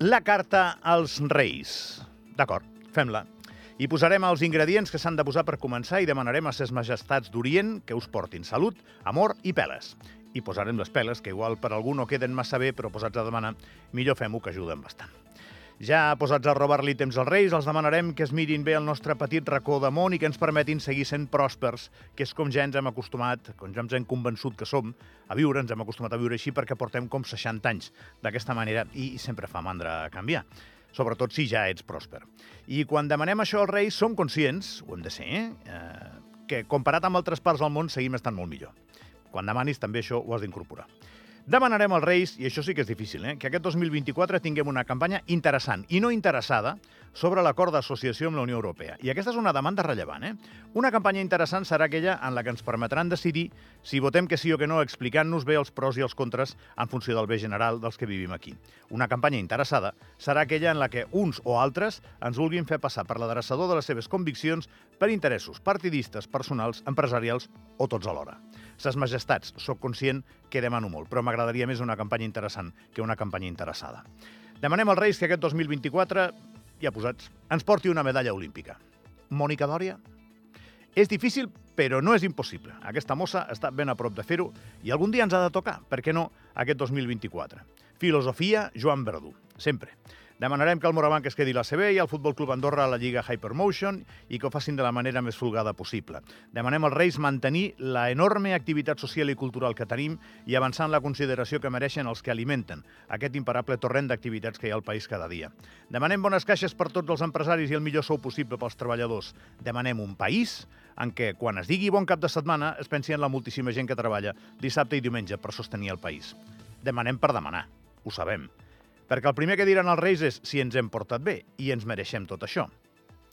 La carta als Reis. D'acord, fem-la. Hi posarem els ingredients que s'han de posar per començar i demanarem a ses majestats d'Orient que us portin salut, amor i peles. I posarem les peles, que igual per algú no queden massa bé, però posats a demanar, millor fem-ho que ajuden bastant. Ja posats a robar-li temps als reis, els demanarem que es mirin bé el nostre petit racó de món i que ens permetin seguir sent pròspers, que és com ja ens hem acostumat, com ja ens hem convençut que som, a viure, ens hem acostumat a viure així perquè portem com 60 anys d'aquesta manera i sempre fa mandra canviar sobretot si ja ets pròsper. I quan demanem això als reis som conscients, ho hem de ser, eh, que comparat amb altres parts del món seguim estant molt millor. Quan demanis també això ho has d'incorporar. Demanarem als Reis, i això sí que és difícil, eh, que aquest 2024 tinguem una campanya interessant i no interessada sobre l'acord d'associació amb la Unió Europea. I aquesta és una demanda rellevant. Eh? Una campanya interessant serà aquella en la que ens permetran decidir si votem que sí o que no, explicant-nos bé els pros i els contres en funció del bé general dels que vivim aquí. Una campanya interessada serà aquella en la que uns o altres ens vulguin fer passar per l'adreçador de les seves conviccions per interessos partidistes, personals, empresarials o tots alhora. Ses majestats, sóc conscient que demano molt, però m'agradaria més una campanya interessant que una campanya interessada. Demanem als Reis que aquest 2024, ja posats, ens porti una medalla olímpica. Mònica Dòria? És difícil, però no és impossible. Aquesta mossa està ben a prop de fer-ho i algun dia ens ha de tocar, per què no, aquest 2024. Filosofia, Joan Verdú, sempre. Demanarem que el Morabanc es quedi la CB i el Futbol Club Andorra a la Lliga Hypermotion i que ho facin de la manera més folgada possible. Demanem als Reis mantenir la enorme activitat social i cultural que tenim i avançar en la consideració que mereixen els que alimenten aquest imparable torrent d'activitats que hi ha al país cada dia. Demanem bones caixes per tots els empresaris i el millor sou possible pels treballadors. Demanem un país en què, quan es digui bon cap de setmana, es pensi en la moltíssima gent que treballa dissabte i diumenge per sostenir el país. Demanem per demanar, ho sabem perquè el primer que diran els Reis és si ens hem portat bé i ens mereixem tot això.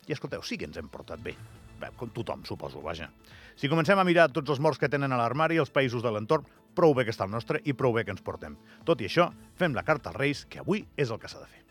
I escolteu, sí que ens hem portat bé. Bé, com tothom, suposo, vaja. Si comencem a mirar tots els morts que tenen a l'armari els països de l'entorn, prou bé que està el nostre i prou bé que ens portem. Tot i això, fem la carta als Reis, que avui és el que s'ha de fer.